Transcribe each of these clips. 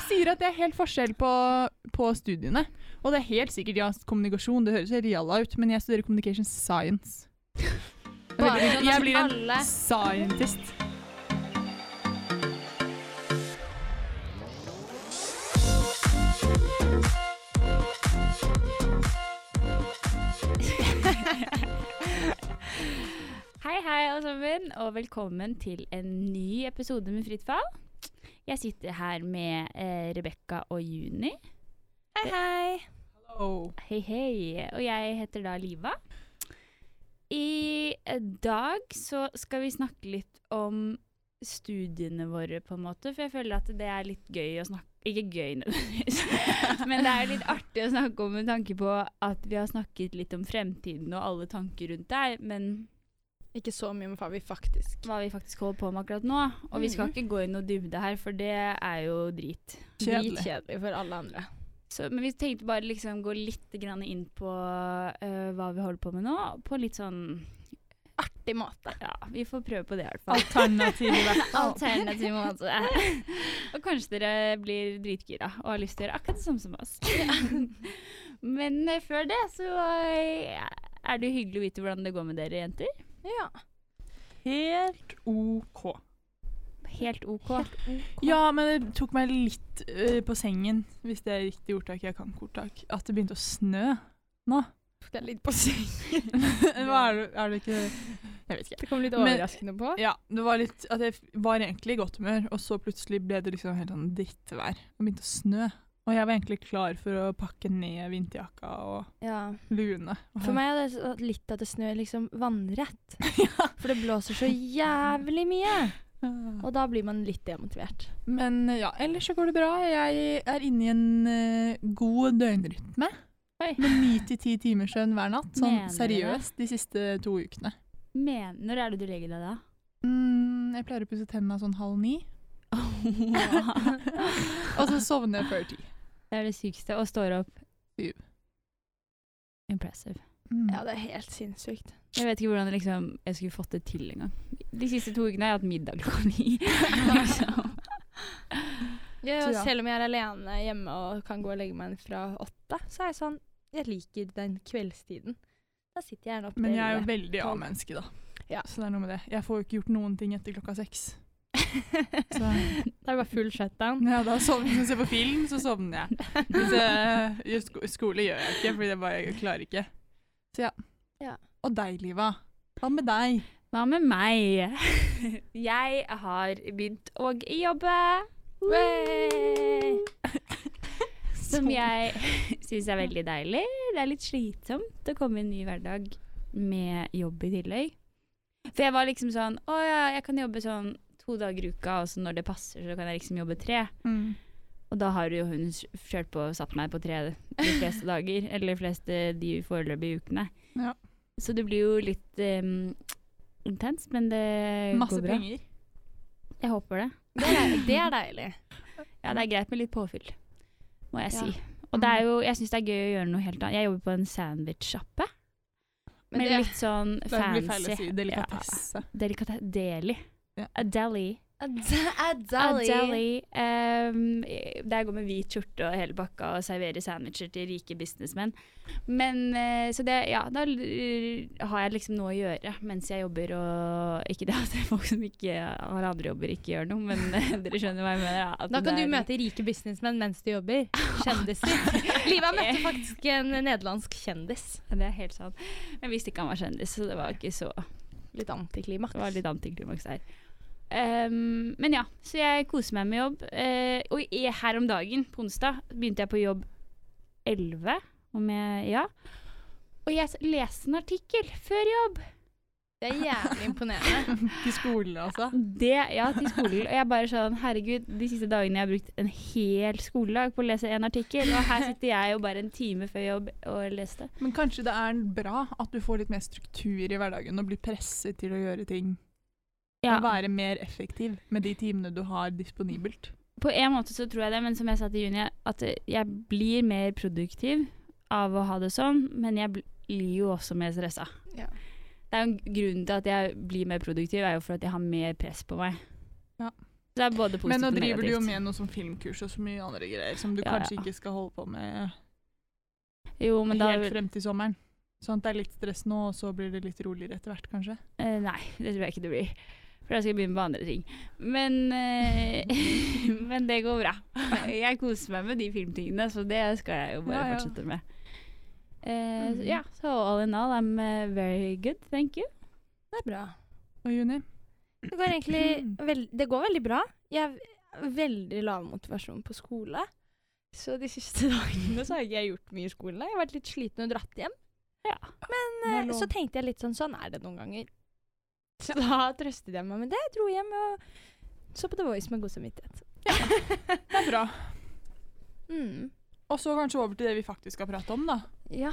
jeg sier at det er helt forskjell på, på studiene. Og det er helt sikkert ja, kommunikasjon, det høres reala ut, men jeg studerer communication science. Jeg blir, sånn jeg blir en scientist. Hei, hei alle sammen, og velkommen til en ny episode med Fritt fall. Jeg sitter her med eh, Rebekka og Juni. Hei, hei. Hallo! Hei, hei. Og jeg heter da Liva. I eh, dag så skal vi snakke litt om studiene våre, på en måte. For jeg føler at det er litt gøy å snakke Ikke gøy nødvendigvis, men det er litt artig å snakke om med tanke på at vi har snakket litt om fremtiden og alle tanker rundt der, men Ikke så mye om hva vi faktisk hva vi faktisk holder på med akkurat nå. Og vi skal Mhm. ikke gå i noe dybde her, for det er jo drit. Kjedelig. Dritkjedelig for alle andre. Så, men vi tenkte bare liksom gå litt grann inn på uh, hva vi holder på med nå, på litt sånn Artig måte. Ja, vi får prøve på det i hvert fall. Alternativ i hvert fall. Alternativ måte. og kanskje dere blir dritgira og har lyst til å gjøre akkurat det samme som oss. men uh, før det så uh, er det jo hyggelig å vite hvordan det går med dere jenter. Ja. Helt OK. Helt OK. Ja, men det tok meg litt øh, på sengen, hvis det er riktig ordtak, jeg kan korttak, at det begynte å snø nå. Det deg litt på sengen. Hva er det, er det ikke Jeg vet ikke. Det kom litt Men- overraskende på. Ja, det var litt At jeg var egentlig i godt humør, og så plutselig ble det liksom helt sånn drittvær. Det begynte å snø. Og jeg var egentlig klar for å pakke ned vinterjakka og Ja. lune. Og For meg er det litt at det snør liksom vannrett. ja. For det blåser så jævlig mye. Og da blir man litt demotivert. Men ja, ellers så går det bra. Jeg er inne i en uh, god døgnrytme. Oi. Med ni til ti timers søvn hver natt. Sånn Mener seriøst de siste to ukene. Men, når er det du legger deg da? Mm, jeg pleier å pusse tennene sånn halv ni. Og så sovner jeg før ti. Det er det sykeste. Og står opp Syv. Impressive. Mm. Ja, det er helt sinnssykt. Jeg vet ikke hvordan liksom, jeg skulle fått det til engang. De siste to ukene har jeg hatt middag klokka ni. liksom. Ja. Selv om jeg er alene hjemme og kan gå og legge meg fra åtte, så er jeg sånn Jeg liker den kveldstiden. Da sitter jeg gjerne oppe Men jeg er jo veldig. A-menneske, da. Ja. Så det er noe med det. Jeg får jo ikke gjort noen ting etter klokka seks. Så Da er det bare full shutdown. ja, da sovner jeg. Hvis jeg ser på film, så sovner jeg. Hvis jeg gjør sko skole gjør jeg ikke, fordi jeg bare jeg klarer ikke. Så ja. Ja. Og deg, Liva. Hva med deg? Hva med meg? Jeg har begynt å jobbe. Som jeg syns er veldig deilig. Det er litt slitsomt å komme i en ny hverdag med jobb i tillegg. For jeg var liksom sånn Å ja, jeg kan jobbe sånn to dager i uka, og så når det passer, så kan jeg liksom jobbe tre. Mm. Og da har jo hun kjørt på og satt meg på tre de fleste dager. Eller de fleste de foreløpige ukene. Ja. Så det blir jo litt um, intenst, men det Masse går bra. Masse penger. Jeg håper det. Det er, det er deilig. Ja, det er greit med litt påfyll, må jeg Ja. si. Og det er jo, jeg syns det er gøy å gjøre noe helt annet. Jeg jobber på en sandwich-sjappe. Men Med det- litt sånn Det fancy blir feil å si. Delikatesse. Ja, delikatesse. deli. Ja. A deli. A A deli. deli. Um, der går med hvit skjorte og hele pakka og serverer sandwicher til rike businessmenn. Men uh, Så det, ja, da har jeg liksom noe å gjøre mens jeg jobber, og ikke det at folk som ikke har andre jobber, ikke gjør noe, men uh, dere skjønner hva jeg mener. ja, Da kan der, du møte rike businessmenn mens du jobber. Kjendiser. Liva møtte faktisk en nederlandsk kjendis. Det er helt sant. Men jeg visste ikke han var kjendis, så det var ikke så Litt antiklimaks. Det var litt antiklimaks der. Ehm, men ja, så jeg koser meg med jobb. Uh, og i, her om dagen, på onsdag, begynte jeg på jobb 11, om jeg Ja. Og jeg leste en artikkel før jobb. Det er jævlig imponerende. Til skolen, altså. Det, ja, til skolen. Og jeg bare sånn Herregud, de siste dagene jeg har brukt en hel skoledag på å lese en artikkel, og her sitter jeg jo bare en time før jobb og leste. Men kanskje det er bra at du får litt mer struktur i hverdagen og blir presset til å gjøre ting. Ja. å være mer effektiv med de timene du har disponibelt. På en måte så tror jeg det, men som jeg sa til Juni, at jeg blir mer produktiv av å ha det sånn, men jeg blir jo også mer stressa. Ja. Det er jo en grunn til at jeg blir mer produktiv, er jo for at jeg har mer press på meg. Ja. Det er både positivt og negativt. Men nå driver du jo med noe som filmkurs og så mye andre greier som du Ja, kanskje ikke skal holde på med Jo, men da helt frem til sommeren. Sånn at det er litt stress nå, og så blir det litt roligere etter hvert, kanskje. Eh, nei, det tror jeg ikke det blir. For da skal jeg begynne med andre ting. Men, eh, men det går bra. Jeg koser meg med de filmtingene, så det skal jeg jo bare Ja, ja. fortsette med. Uh, mm. Ja, så all in all, I'm eh, very good, thank you. Det er bra. Og Juni? Det går egentlig veld det går veldig bra. Jeg har veldig lav motivasjon på skole. Så de siste dagene så har ikke jeg gjort mye i skolen. Jeg har vært litt sliten og dratt hjem. Ja. Men lov. så tenkte jeg litt sånn Sånn er det noen ganger. Så da trøstet jeg meg med det. Jeg dro hjem og så på The Voice med god samvittighet. Det er bra. Mm. Og så kanskje over til det vi faktisk skal prate om, da. Ja.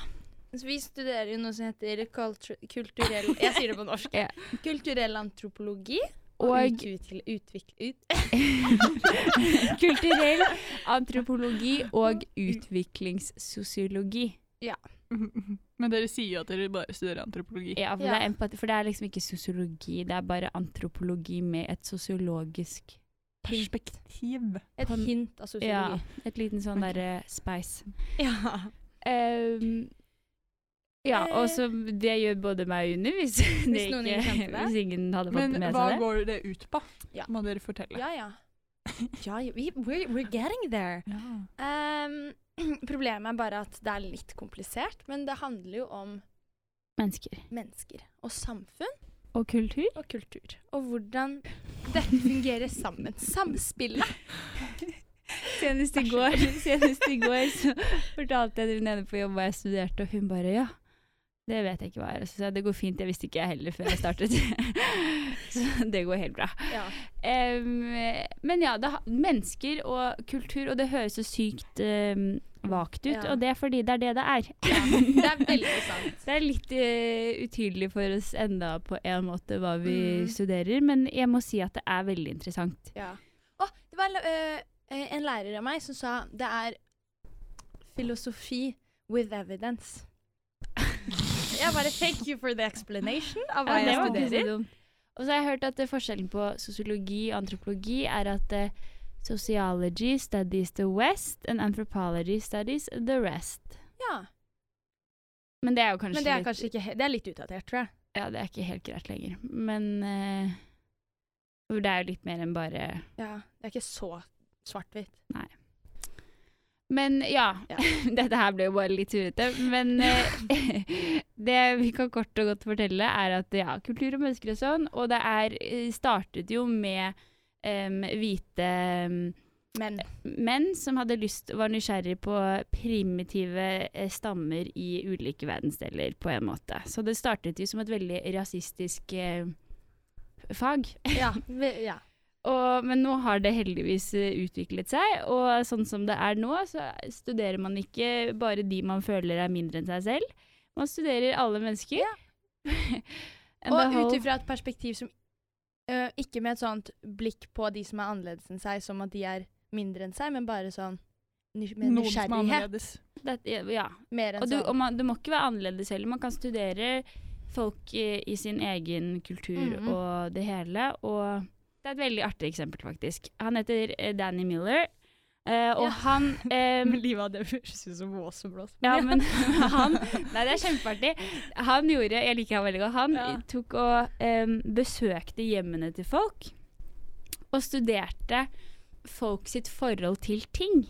Så vi studerer jo noe som heter kulturell Jeg sier det på norsk. Ja. Kulturell antropologi. Og, Og utvikle, utvikle, ut, kulturell antropologi og utviklingssosiologi. Men dere sier jo at dere bare studerer antropologi. Ja, for, Ja. Det er empati, for det er liksom ikke sosiologi, det er bare antropologi med et sosiologisk Perspektiv. et hint av sosiologi. Ja, et liten sånn Ok. derre spice. Ja. Um, ja, Eh. og så det gjør både meg og Unni, hvis, det. hvis ingen hadde fått Men det med hva seg det. går det ut på? Ja. Må dere fortelle. Ja, ja. Ja vi, we're, we're getting there. Ja. Um, problemet er bare at det er litt komplisert, men det handler jo om Mennesker. mennesker og samfunn Og kultur. og kultur. Og hvordan dette fungerer sammen. Samspillet. Senest i går, senest i går så fortalte jeg til ene på jobb hva jeg studerte, og hun bare ja. Det vet jeg ikke hva er. Så jeg det går fint, jeg visste ikke jeg heller før jeg startet. så det går helt bra. Ja. Um, men ja, det, mennesker og kultur, og det høres så sykt um, vagt ut, Ja. og det er fordi det er det det er. Det er veldig sant. Det er litt uh, utydelig for oss enda på en måte hva vi Mm. studerer, men jeg må si at det er veldig interessant. Ja. Å, det var en, øh, en lærer av meg som sa det er filosofi with evidence. Jeg bare thank you for the explanation av hva Ja, jeg studerer. Og så har jeg hørt at eh, forskjellen på sosiologi og antropologi er at uh, sociology studies the west and anthropology studies the rest. Ja, Men det er jo kanskje det er litt, ikke Det er litt utdatert, tror jeg. Ja, det er ikke helt greit lenger. Men uh, det er jo litt mer enn bare Ja, Det er ikke så svart-hvitt. Men ja, Ja. dette her ble jo bare litt surrete. Men eh, det vi kan kort og godt fortelle, er at ja, kultur og mennesker og sånn, og det er eh, startet jo med um, hvite em, Men menn som hadde lyst, var nysgjerrig på primitive eh, stammer i ulike verdensdeler, på en måte. Så det startet jo som et veldig rasistisk eh, fag. ja, ja. Og, men nå har det heldigvis eh, utviklet seg, og sånn som det er nå, så studerer man ikke bare de man føler er mindre enn seg selv. Man studerer alle mennesker. Ja. Og ut ifra et perspektiv som uh, Ikke med et sånt blikk på de som er annerledes enn seg, som at de er mindre enn seg, men bare sånn med er nysgjerrighet. det, ja. Mer enn Og, du, og man, det må ikke være annerledes heller. Man kan studere folk i, i sin egen kultur Mhm. og det hele. Og det er et veldig artig eksempel, faktisk. Han heter eh, Danny Miller. Uh, og Ja. han um, livet av det høres ut som våseblås. Ja, men han Nei, det er kjempeartig. Han gjorde Jeg liker han veldig godt. Han Ja. tok og um, besøkte hjemmene til folk. Og studerte folk sitt forhold til ting.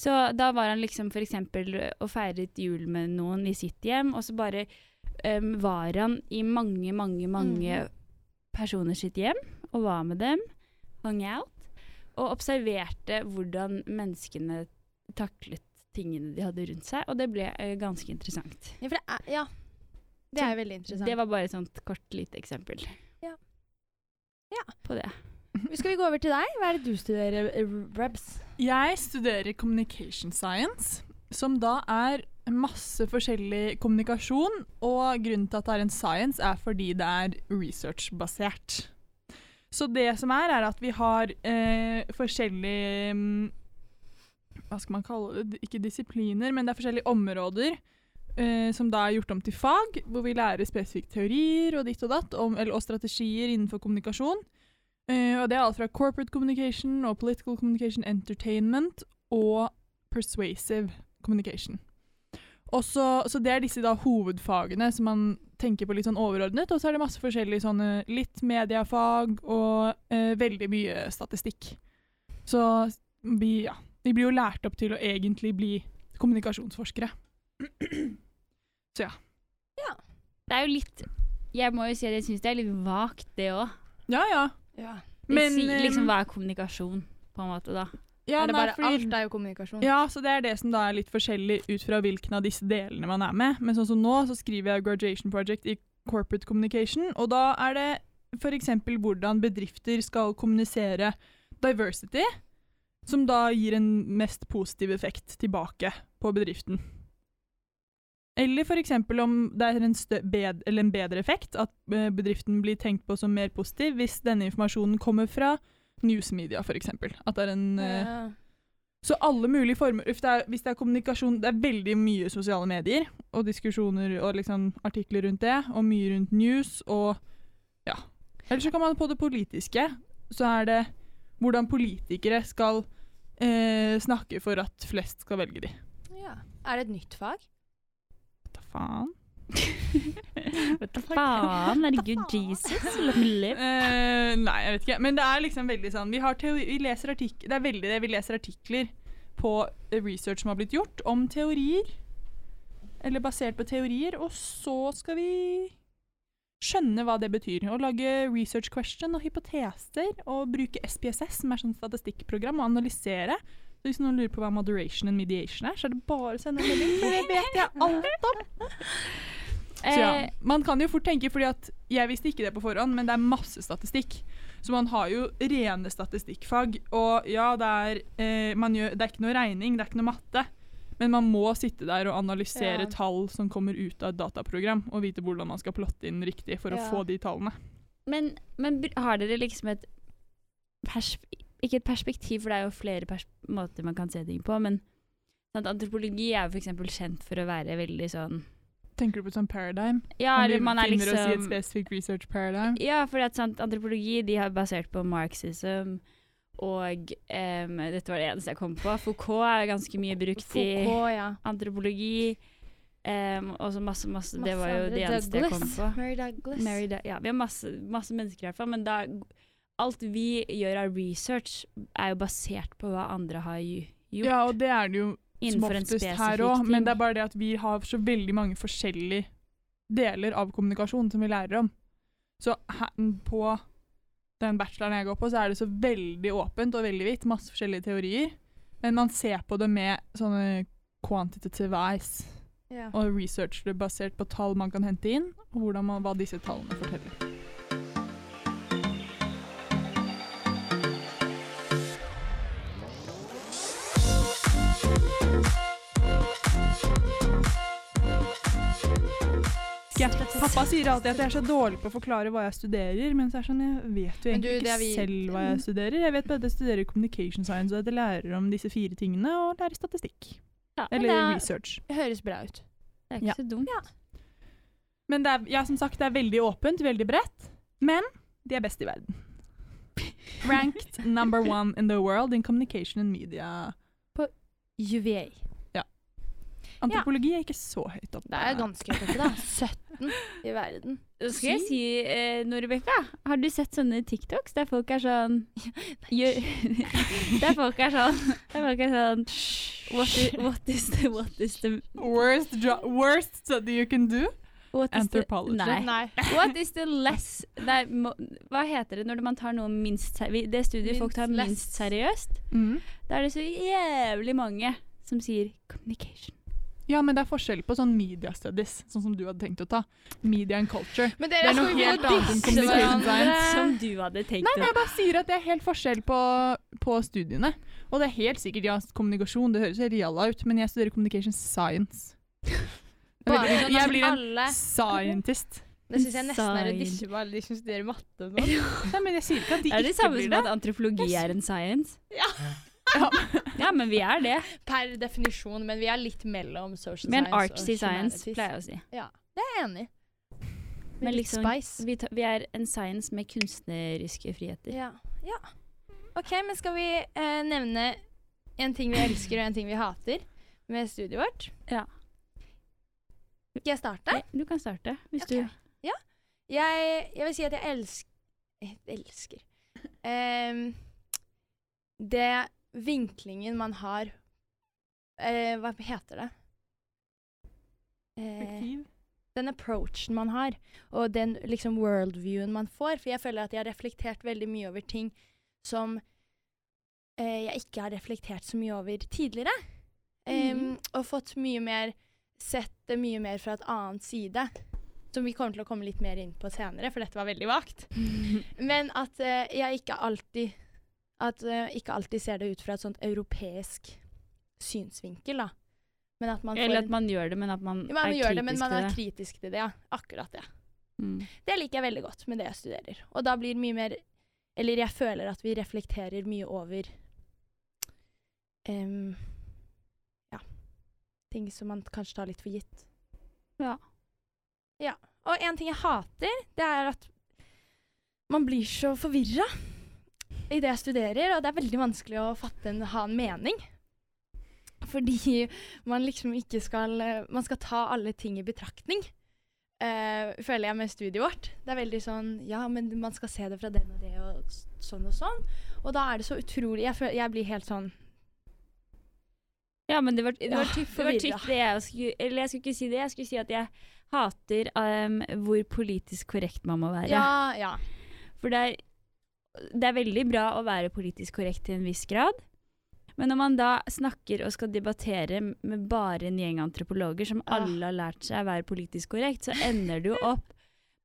Så da var han liksom eksempel og feiret jul med noen i sitt hjem, og så bare um, var han i mange, mange, mange mm. personer sitt hjem, og var med dem, hung out, og observerte hvordan menneskene taklet tingene de hadde rundt seg, og det ble uh, ganske interessant. Ja, for det er, ja. Det er veldig interessant. Det var bare et sånt kort, lite eksempel Ja. Ja. på det. Skal vi gå over til deg? Hva er det du studerer, eh, Rebs? Jeg studerer communication science, som da er masse forskjellig kommunikasjon. Og grunnen til at det er en science, er fordi det er research-basert. Så det som er, er at vi har eh, forskjellige mm, Hva skal man kalle det? Ikke disipliner, men det er forskjellige områder. eh, som da er gjort om til fag, hvor vi lærer spesifikke teorier og ditt og datt, om, eller, og strategier innenfor kommunikasjon. Eh, og det er alt fra corporate communication og political communication, entertainment og persuasive communication. Og så, så det er disse da hovedfagene som man tenker på litt sånn overordnet, og så er det masse forskjellige sånne litt mediefag og eh, veldig mye statistikk. Så vi, ja, vi blir jo lært opp til å egentlig bli kommunikasjonsforskere. Så ja. Ja. Det er jo litt Jeg må jo si at jeg syns det er litt vagt, det òg. Ja, ja. Ja. Men, liksom, eh, hva er kommunikasjon, på en måte, da? Ja er det nei, bare fordi- alt er jo kommunikasjon. Ja, så det er det som da er litt forskjellig ut fra hvilken av disse delene man er med. Men sånn som nå, så skriver jeg graduation project i corporate communication, og da er det f.eks. hvordan bedrifter skal kommunisere diversity, som da gir en mest positiv effekt tilbake på bedriften. Eller f.eks. om det er en, bed eller en bedre effekt, at eh, bedriften blir tenkt på som mer positiv hvis denne informasjonen kommer fra newsmedia, f.eks. At det er en eh, Ja. så alle mulige former det, er, hvis det er kommunikasjon Det er veldig mye sosiale medier og diskusjoner og liksom artikler rundt det, og mye rundt news og ja. Eller så kan man på det politiske, så er det hvordan politikere skal eh, snakke for at flest skal velge de. Ja. Er det et nytt fag? Hva faen? Vet du faen, herregud, Jesus, let me live. Eh, nei, jeg vet ikke. Men det er liksom veldig sånn Vi, har teori, vi leser artik Det er veldig det. Vi leser artikler på research som har blitt gjort om teorier. Eller basert på teorier. Og så skal vi skjønne hva det betyr. Og lage research question og hypoteser. Og bruke SPSS, som er sånn statistikkprogram, og analysere. Så hvis noen lurer på hva moderation and mediation er, så er det bare å sende en melding. For det vet jeg alt om. Så ja, man kan jo fort tenke, fordi at jeg visste ikke det på forhånd, men det er masse statistikk. Så man har jo rene statistikkfag, og ja, det er, eh, man gjør, det er ikke noe regning, det er ikke noe matte. Men man må sitte der og analysere Ja. tall som kommer ut av et dataprogram, og vite hvordan man skal plotte inn riktig for å få de tallene. men, men har dere liksom et pers Ikke et perspektiv, for det er jo flere pers måter man kan se ting på, men sånn antropologi er jo f.eks. kjent for å være veldig sånn Tenker du på et sånt paradigm? Ja, eller man er finner oss i et liksom spesifikt research paradigm? Ja, for at sant, antropologi de har basert på marxism og um, Dette var det eneste jeg kom på. Foucault er ganske mye brukt i Foucault, ja. antropologi. Um, og så masse, masse, Det var jo det eneste eneste jeg kom på. Mary Douglas. Mary Da- ja, vi har masse, masse mennesker i hvert fall, men da, alt vi gjør av research, er jo basert på hva andre har gjort Ja, og det er det jo som oftest her òg, men det er bare det at vi har så veldig mange forskjellige deler av kommunikasjon som vi lærer om. Så her, på den bacheloren jeg går på, så er det så veldig åpent og veldig hvitt, masse forskjellige teorier, men man ser på det med sånne quantitative eyes Ja. og researcher det basert på tall man kan hente inn, og man, hva disse tallene forteller. Ja, pappa sier alltid at jeg er så dårlig på å forklare hva jeg studerer, men så er sånn, jeg vet jo egentlig du, er ikke vi- selv hva jeg studerer. Jeg vet bare at jeg studerer communication science, og at jeg lærer om disse fire tingene, og lærer statistikk. Ja, Eller det, er, research. Det høres bra ut. det er ikke Ja. så dumt. Men det er, ja, som sagt, det er veldig åpent, veldig bredt. Men de er best i verden. Ranked number one in the world in communication and media. På UVA. Antropologi er ikke så høyt oppe. Det er ganske høyt oppe, da. 17 i verden. Skal jeg si eh, Norebekka, Har du sett sånne TikToks der folk er sånn gjør, Der folk er sånn Der folk er sånn What is, what is the What is the Worst, worst study you can do? what Anthropology. Nei. Nei. What is the less nei, må, Hva heter det når man tar noe minst seriøst? Det studiet folk tar Minst less. minst seriøst? Mm. Da er det så jævlig mange som sier communication. Ja, men det er forskjell på sånn media studies, sånn som du hadde tenkt å ta. Media and culture. Men Det er noe helt annet enn communication science. Som du hadde tenkt Nei, men jeg bare sier at det er helt forskjell på, på studiene. Og det er helt sikkert, ja, kommunikasjon, det høres reala ut, men jeg studerer communication science. Bare Jeg sånn blir- jeg blir en alle scientist. Det syns jeg nesten er å disse på alle de som studerer matte og sånn. Nei, men jeg sier ikke at de ikke blir Det er det samme som at antropologi er en science. Ja. Ja. Ja, men vi er det. Per definisjon, men vi er litt mellom social Vi er en science artsy og science, pleier jeg å si. Ja, det er jeg enig i. Men liksom, vi, ta, vi er en science med kunstneriske friheter. Ja. ja. OK, men skal vi eh, nevne en ting vi elsker og en ting vi hater med studiet vårt? Ja. Skal jeg starte? Du kan starte, hvis okay. du Jeg, jeg vil si at jeg elsker Jeg elsker um, Det vinklingen man har eh, Hva heter det? Eh, den approachen man har, og den liksom worldviewen man får. For jeg føler at jeg har reflektert veldig mye over ting som eh, jeg ikke har reflektert så mye over tidligere. Mm. Um, Og fått mye mer Sett det mye mer fra et annet side. Som vi kommer til å komme litt mer inn på senere, for dette var veldig vagt. Men at eh, jeg ikke alltid At uh, ikke alltid ser det ut fra et sånt europeisk synsvinkel, da. Men at man får Eller at man gjør det, men at man, ja, man er kritisk det, men man er kritisk til det. Ja. Akkurat det. Mm. Det liker jeg veldig godt med det jeg studerer. Og da blir det mye mer Eller jeg føler at vi reflekterer mye over um, Ja. Ting som man kanskje tar litt for gitt. Ja. Ja. Og en ting jeg hater, det er at man blir så forvirra i det jeg studerer, og det er veldig vanskelig å fatte en, ha en mening. Fordi man liksom ikke skal Man skal ta alle ting i betraktning. uh, føler jeg med studiet vårt. Det er veldig sånn Ja, men man skal se det fra den og det og sånn og sånn. Og da er det så utrolig Jeg, føler, jeg blir helt sånn Ja, men det var, det var, typ, det var det jeg skulle Eller jeg skulle ikke si det, jeg skulle si at jeg hater um, hvor politisk korrekt man må være. Ja, ja. For det er, det er veldig bra å være politisk korrekt til en viss grad. Men når man da snakker og skal debattere med bare en gjeng antropologer som Ah. alle har lært seg å være politisk korrekt, så ender det jo opp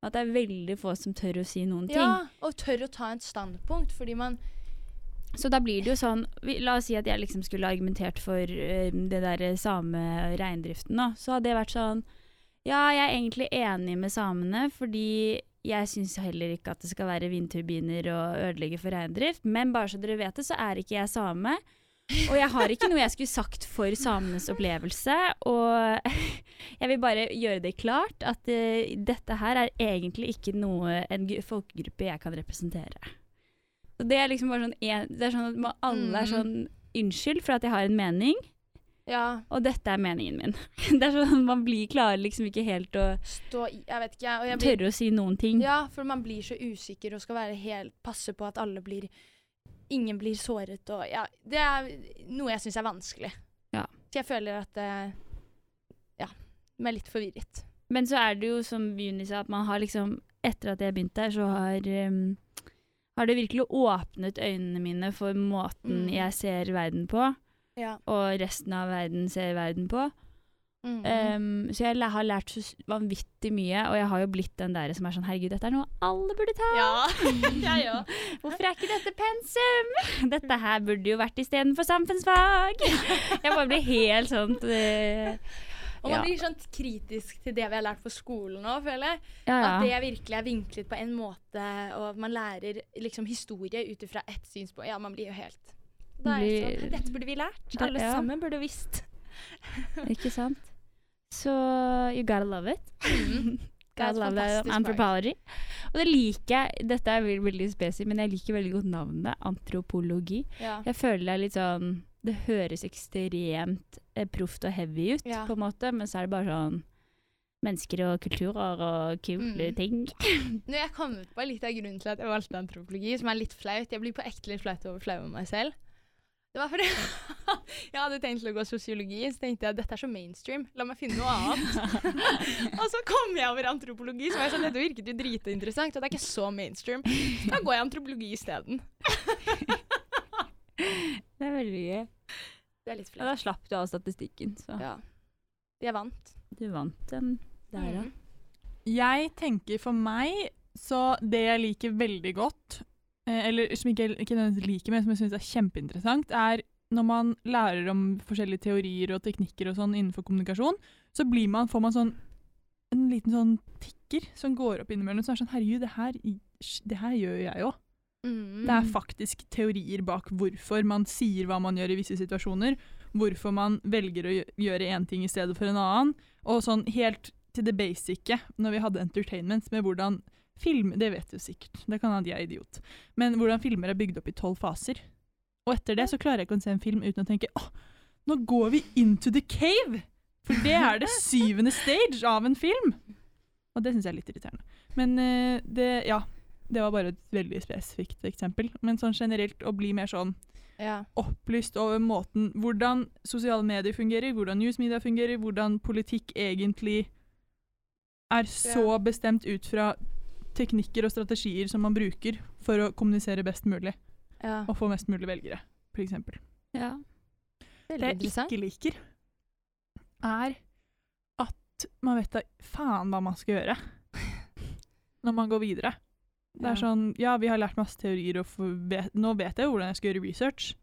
med at det er veldig få som tør å si noen ting. ja. Og tør å ta et standpunkt, fordi man Så da blir det jo sånn vi, La oss si at jeg liksom skulle argumentert for uh, det der same-reindriften, da. Så hadde jeg vært sånn Ja, jeg er egentlig enig med samene, fordi jeg syns heller ikke at det skal være vindturbiner og ødelegge for reindrift. Men bare så dere vet det, så er ikke jeg same. Og jeg har ikke noe jeg skulle sagt for samenes opplevelse. Og jeg vil bare gjøre det klart at uh, dette her er egentlig ikke noe en folkegruppe jeg kan representere. Så det er liksom bare sånn en, Det er sånn at alle er Mm. sånn Unnskyld for at jeg har en mening, Ja. og dette er meningen min. Det er sånn Man blir klarer liksom ikke helt å Stå i Jeg vet ikke, jeg blir tørre å si noen ting. Ja, for man blir så usikker og skal være helt passe på at alle blir Ingen blir såret og Ja, det er noe jeg syns er vanskelig. Ja. Så jeg føler at eh, Ja, jeg er litt forvirret. Men så er det jo som Juni sa, at man har liksom Etter at jeg begynte her, så har um, har det virkelig åpnet øynene mine for måten Mm. jeg ser verden på, Ja. og resten av verden ser verden på. Mm. Um, så jeg har lært så vanvittig mye, og jeg har jo blitt den der som er sånn Herregud, dette er noe alle burde ta! ja. Hvorfor er ikke dette pensum? Dette her burde jo vært istedenfor samfunnsfag! Jeg bare blir helt sånn uh, Og man blir sånn kritisk til det vi har lært på skolen nå, føler jeg. At det virkelig er vinklet på en måte, og man lærer liksom historie ut ifra ett synspunkt. Ja, man blir jo helt Da er det sånn Dette burde vi lært. Da- Alle ja. sammen burde visst. Ikke sant? Så you gotta love it. Mm. Det Gotta love that anthropology. Og det liker jeg. Dette er veldig, veldig spesifikt, men jeg liker veldig godt navnet antropologi. Ja. Jeg føler det er litt sånn Det høres ekstremt eh, proft og heavy ut, Ja. på en måte, men så er det bare sånn mennesker og kulturer og kule Mm. ting. Nå jeg kommet på litt av grunnen til at jeg valgte antropologi, som er litt flaut. Jeg blir på ekte litt flaut over flau over meg selv. Det var fordi jeg hadde tenkt å gå sosiologi, så tenkte jeg dette er så mainstream. La meg finne noe annet. og så kom jeg over antropologi, så var jeg sånn, dette virket jo dritinteressant, og det er ikke så mainstream. Da går jeg antropologi isteden. Det er veldig gøy. Det er litt Og Ja, da slapp du av statistikken, så Ja. Jeg vant. du vant den der, ja. Mm. Jeg tenker for meg, så det jeg liker veldig godt, eller som ikke, ikke nødvendigvis liker, men som jeg syns er kjempeinteressant, er når man lærer om forskjellige teorier og teknikker og sånn innenfor kommunikasjon, så blir man, får man sånn en liten sånn tikker som går opp innimellom. Så er sånn Herregud, det her, det her gjør jeg òg. Mm. Det er faktisk teorier bak hvorfor man sier hva man gjør i visse situasjoner. Hvorfor man velger å gjøre én ting i stedet for en annen. Og sånn helt til det basice når vi hadde entertainment, med hvordan film Det vet du sikkert, det kan hende jeg er idiot. Men hvordan filmer er bygd opp i tolv faser. Og etter det så klarer jeg ikke å se en film uten å tenke åh, nå går vi into the cave! For det er det syvende stage av en film. Og det syns jeg er litt irriterende. Men uh, det Ja. Det var bare et veldig spesifikt eksempel. Men sånn generelt å bli mer sånn Ja. opplyst over måten hvordan sosiale medier fungerer, hvordan newsmedia fungerer, hvordan politikk egentlig er så Ja. bestemt ut fra teknikker og strategier som man bruker for å kommunisere best mulig ja. og få mest mulig velgere, f.eks. Ja. Veldig Det jeg ikke liker, er at man vet da faen hva man skal gjøre når man går videre. Det er Ja. sånn Ja, vi har lært masse teorier, og vet, nå vet jeg hvordan jeg skal gjøre research.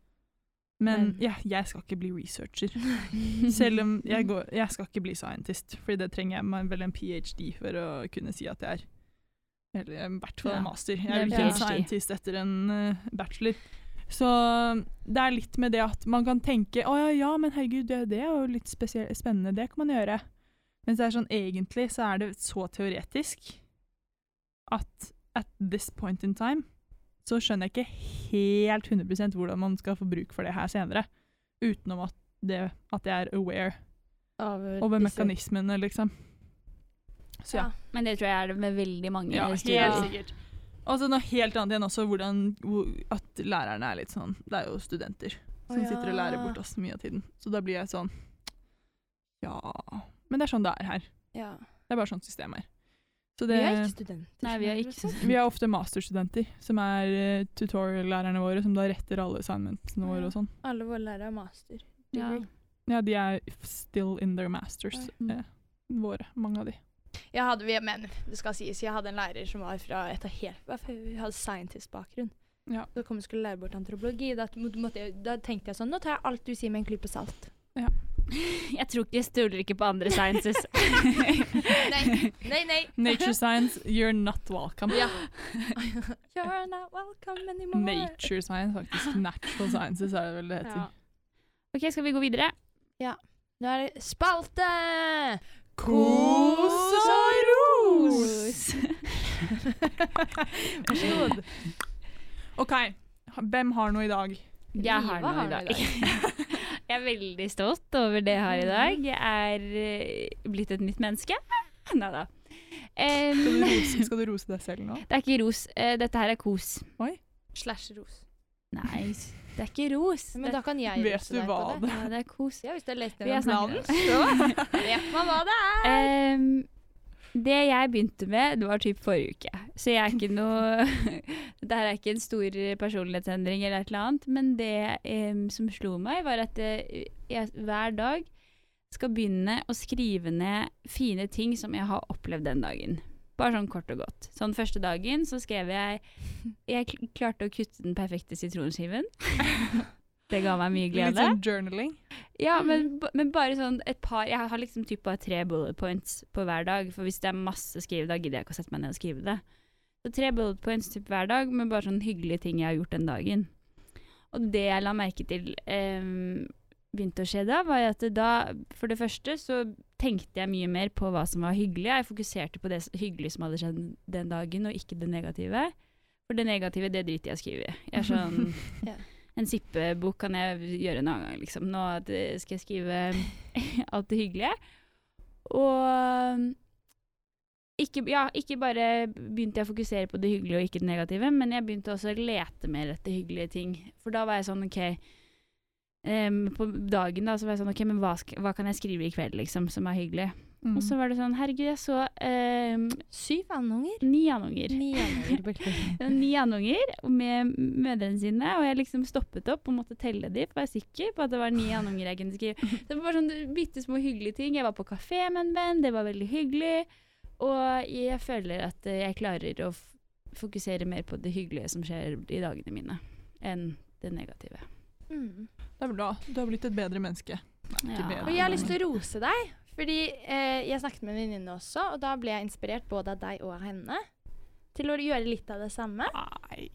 Men, Men- ja, jeg skal ikke bli researcher. Selv om jeg, går, jeg skal ikke bli scientist, for det trenger jeg vel en ph.d. for å kunne si at jeg er. Eller i hvert fall en Ja, master. Jeg er jo ikke en scientist etter en eh, bachelor. Så det er litt med det at man kan tenke å ja, ja, men herregud, det, det er jo litt spennende, det kan man gjøre. Mens det er sånn, egentlig så er det så teoretisk at at this point in time så skjønner jeg ikke helt 100% hvordan man skal få bruk for det her senere. Utenom at, det, at jeg er aware over, over mekanismene, liksom. Så ja. Ja. Men det tror jeg er det med veldig mange Ja, helt studier. sikkert. Og så noe helt annet igjen også, hvordan at lærerne er litt sånn Det er jo studenter som Å, sitter og lærer bort oss mye av tiden. Så da blir jeg sånn Ja Men det er sånn det er her. Ja. Det er bare sånn systemet er. Så Vi er ikke studenter. Nei, vi er ikke er sånn. vi er ofte masterstudenter, som er uh, tutorial-lærerne våre, som da retter alle assignmentene våre og sånn. Alle våre lærere er master. Ja. Ja, de er still in their masters, Mm. eh, våre, mange av de. Jeg hadde, men det skal sies, jeg hadde en lærer som var fra et av helt Hun hadde scientist-bakgrunn. Ja. Da kom jeg skulle lære bort antropologi. Da, måtte jeg, da tenkte jeg sånn Nå tar jeg alt du sier med en klype salt. Ja. Jeg tror ikke jeg stoler ikke på andre sciences. Nei, nei, nei. Nature science, you're not welcome. Ja. You're not welcome anymore. Nature science, faktisk. Natural sciences er det vel det heter. Ja. OK, skal vi gå videre? Ja. Nå er det spalte! Kos og ros! Vær så god. OK, hvem har noe i dag? Jeg har noe i dag. jeg er veldig stolt over det jeg har i dag. Jeg er eh, blitt et nytt menneske. Nei da. Um, Skal du, rose, skal du rose deg selv nå? det er ikke ros. Eh, dette her er kos. Oi. Slash ros. Nei, det er ikke ros. Men da kan jeg Vet rose du deg hva på det det. Ja, det er kos. Ja, hvis du har lest Det gjennom planen, så vet man hva det er. Um, det jeg begynte med, det var typ forrige uke. Så jeg er ikke noe Dette her er ikke en stor personlighetsendring eller et eller annet, men det um, som slo meg, var at eh, jeg hver dag skal begynne å skrive ned fine ting som jeg har opplevd den dagen. Bare sånn kort og godt. Sånn første dagen så skrev jeg Jeg klarte å kutte den perfekte sitronskiven. Det ga meg mye glede. Litt sånn journaling? Ja, men, men bare sånn et par Jeg har liksom typ bare tre bullet points på hver dag. For hvis det er masse å skrive, da gidder jeg ikke å sette meg ned og skrive det. Så tre bullet points typ hver dag, med bare sånn hyggelige ting jeg har gjort den dagen. Og det jeg la merke til em, begynte å skje da, var at da For det første så tenkte jeg mye mer på hva som var hyggelig. Jeg fokuserte på det hyggelige som hadde skjedd den dagen, og ikke det negative. For det negative, det driter jeg å skrive i. Jeg er sånn Ja. En sippebok kan jeg gjøre en annen gang, liksom. Nå eh, skal jeg skrive alt det hyggelige. Og ikke, ja, ikke bare begynte jeg å fokusere på det hyggelige og ikke det negative, men jeg begynte også å lete mer etter hyggelige ting. For da var jeg sånn, OK em, På dagen da, så var jeg sånn, OK, men hva, hva kan jeg skrive i kveld, liksom, som er hyggelig? Mm. Og så var det sånn, herregud, jeg så um, Syv andunger. ni andunger. Ni andunger, Ni med mødrene sine, og jeg liksom stoppet opp og måtte telle de, for jeg var sikker på at det var ni andunger jeg kunne skrive. Det var bare sånn bitte små hyggelige ting. Jeg var på kafé med en venn, det var veldig hyggelig. Og jeg føler at jeg klarer å f fokusere mer på det hyggelige som skjer i dagene mine, enn det negative. Mm. Det er bra. Du har blitt et bedre menneske. Ja. bedre. Og jeg har lyst til å rose deg, fordi eh, jeg snakket med en venninne også, og da ble jeg inspirert både av deg og av henne til å gjøre litt av det samme. Nei.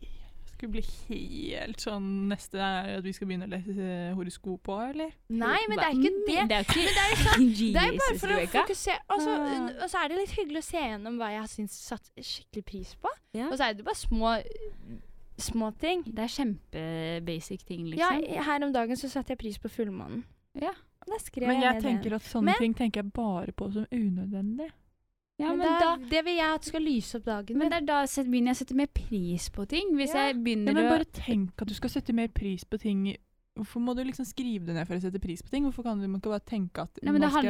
Skulle bli helt sånn Neste er at vi skal begynne å lese horoskop på, eller? Nei, men det er ikke det. Det er ikke det er sånn Det er bare for å fokusere Og så Ah. og så er det litt hyggelig å se gjennom hva jeg har syntes satt skikkelig pris på. Og så er det bare små små ting. Det er kjempe-basic ting, Ja, liksom. her om dagen så satte jeg pris på fullmånen. Ja. Da skrev Men jeg jeg ned tenker det. at sånne Men- ting tenker jeg bare på som unødvendig. Ja, men men da, da, det vil jeg at skal lyse opp dagen men det er da set- begynner jeg å sette mer pris på ting. Hvis Ja. jeg Ja, men å bare tenk at du skal sette mer pris på ting. Hvorfor må du liksom skrive det ned for å sette pris på ting? Hvorfor kan du ikke bare tenke at Nei, man skal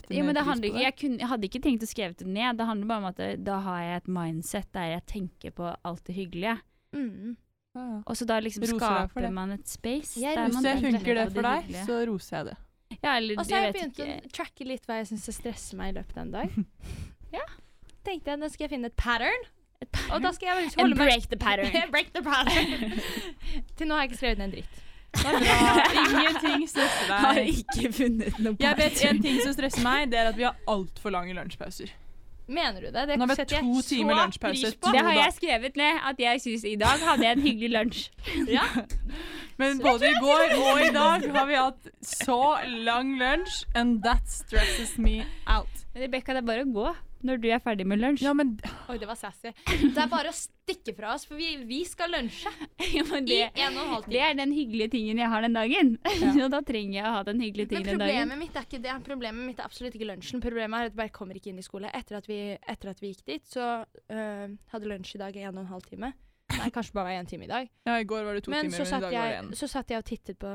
sette ja, mer men pris på ikke, jeg, kunne, jeg hadde ikke tenkt å skrive det ned. Det handler bare om at da har jeg et mindset der jeg tenker på alt det hyggelige. Mm. Ja. Og så da liksom Roser skaper man et space. Jeg der man Hvis det tenker funker det for deg, så roser jeg det. Ja, eller Og så har jeg vet begynt ikke. å tracke litt hva jeg syns stresser meg i løpet av en dag. Ja. Tenkte jeg nå skal jeg finne et pattern, Et og da skal jeg holde And meg break the pattern. Break the pattern. Til nå har jeg ikke skrevet ned en dritt. Ingenting stresser Har ikke funnet noe Jeg vet pattern. en ting som stresser meg, det er at vi har altfor lange lunsjpauser. Mener du det? Det Nå har vi setter jeg to så timer lunsjpause. pris på. Det har jeg skrevet ned, at jeg syns i dag hadde jeg en hyggelig lunsj. Ja. Men både i går og i dag har vi hatt så lang lunsj, and that stresses me out. Rebekka, det er bare å gå når du er ferdig med lunsj. Ja, men Oi, det var sassy. Det er bare å stikke fra oss, for vi, vi skal lunsje Ja, men i det, en og en halv det er den hyggelige tingen jeg har den dagen. Ja. Og da trenger jeg å ha den hyggelige tingen den dagen. problemet mitt er ikke det. Problemet mitt er absolutt ikke lunsjen. Problemet er at jeg bare kommer ikke inn i skole. Etter at vi, etter at vi gikk dit, så øh, hadde lunsj i dag i en og en halv time. Nei, kanskje bare én time i dag. ja, I går var det to Men timer, men i dag dag var det jeg, én. så satt jeg og tittet på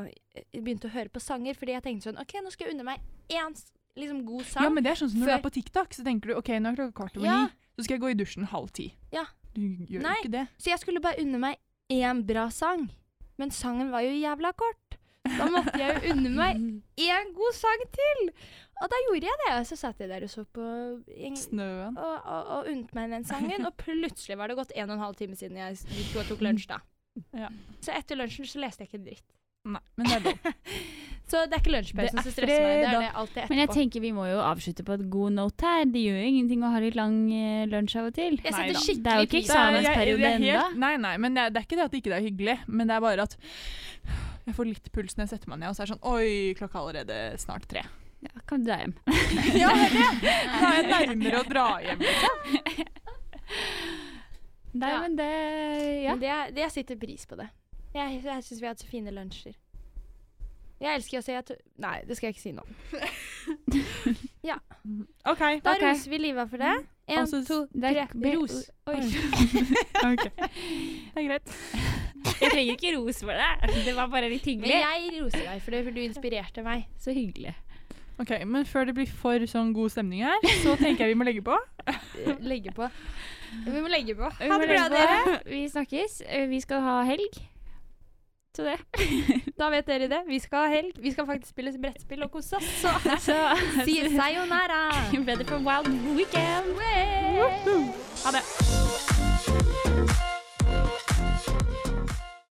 Begynte å høre på sanger, fordi jeg tenkte sånn OK, nå skal jeg unne meg én liksom, god sang. Ja, men det er sånn som når du er på TikTok, så tenker du OK, nå er klokka kvart over Ja. ni, så skal jeg gå i dusjen halv ti. Ja. Du gjør Nei. ikke det. Så jeg skulle bare unne meg én bra sang. Men sangen var jo jævla kort. Da måtte jeg jo unne meg én god sang til. Og da gjorde jeg det. Og Så satt jeg der og så på en- Snøen. og, og, og unnet meg den sangen, og plutselig var det gått en og en halv time siden jeg gikk og tok lunsj, da. Ja. Så etter lunsjen så leste jeg ikke dritt. Nei, men det er lov. Så det er ikke lunsjpausen som stresser meg, det er det alltid etterpå. Men jeg tenker vi må jo avslutte på et god note her. Det gjør jo ingenting å ha litt lang eh, lunsj av og til. Jeg Nei setter skikkelig Det er jo ikke er- eksamensperiode er enda. Nei, nei, men det er, det er ikke det at det ikke er hyggelig, men det er bare at jeg får litt puls når jeg setter meg ned, og så er det sånn Oi, klokka er allerede snart tre. Ja, kan du dra hjem. Ja, det er det. Da er jeg nærmere å dra hjem. Liksom. Nei, Ja. men det Ja. Men det, er- det jeg setter pris på det. Jeg, jeg syns vi har hatt så fine lunsjer. Jeg elsker å si at Nei, det skal jeg ikke si nå. OK. Da okay. roser vi Liva for det. Én, Altså, to, det tre. er- Ros. Oi. Ok. Det er greit. Jeg trenger ikke ros for det. Det var bare litt Men jeg roser deg for det, for du inspirerte meg. Så hyggelig. Ok, Men før det blir for sånn god stemning her, så tenker jeg vi må legge på. Legge på. Vi må legge på. Ha det bra, dere. Vi snakkes. Vi skal ha helg til det. da vet dere det. Vi skal ha helg. Vi skal faktisk spille brettspill og kose oss. Så, så sier sayonara. Ready for wild weekend. Way. Ha det.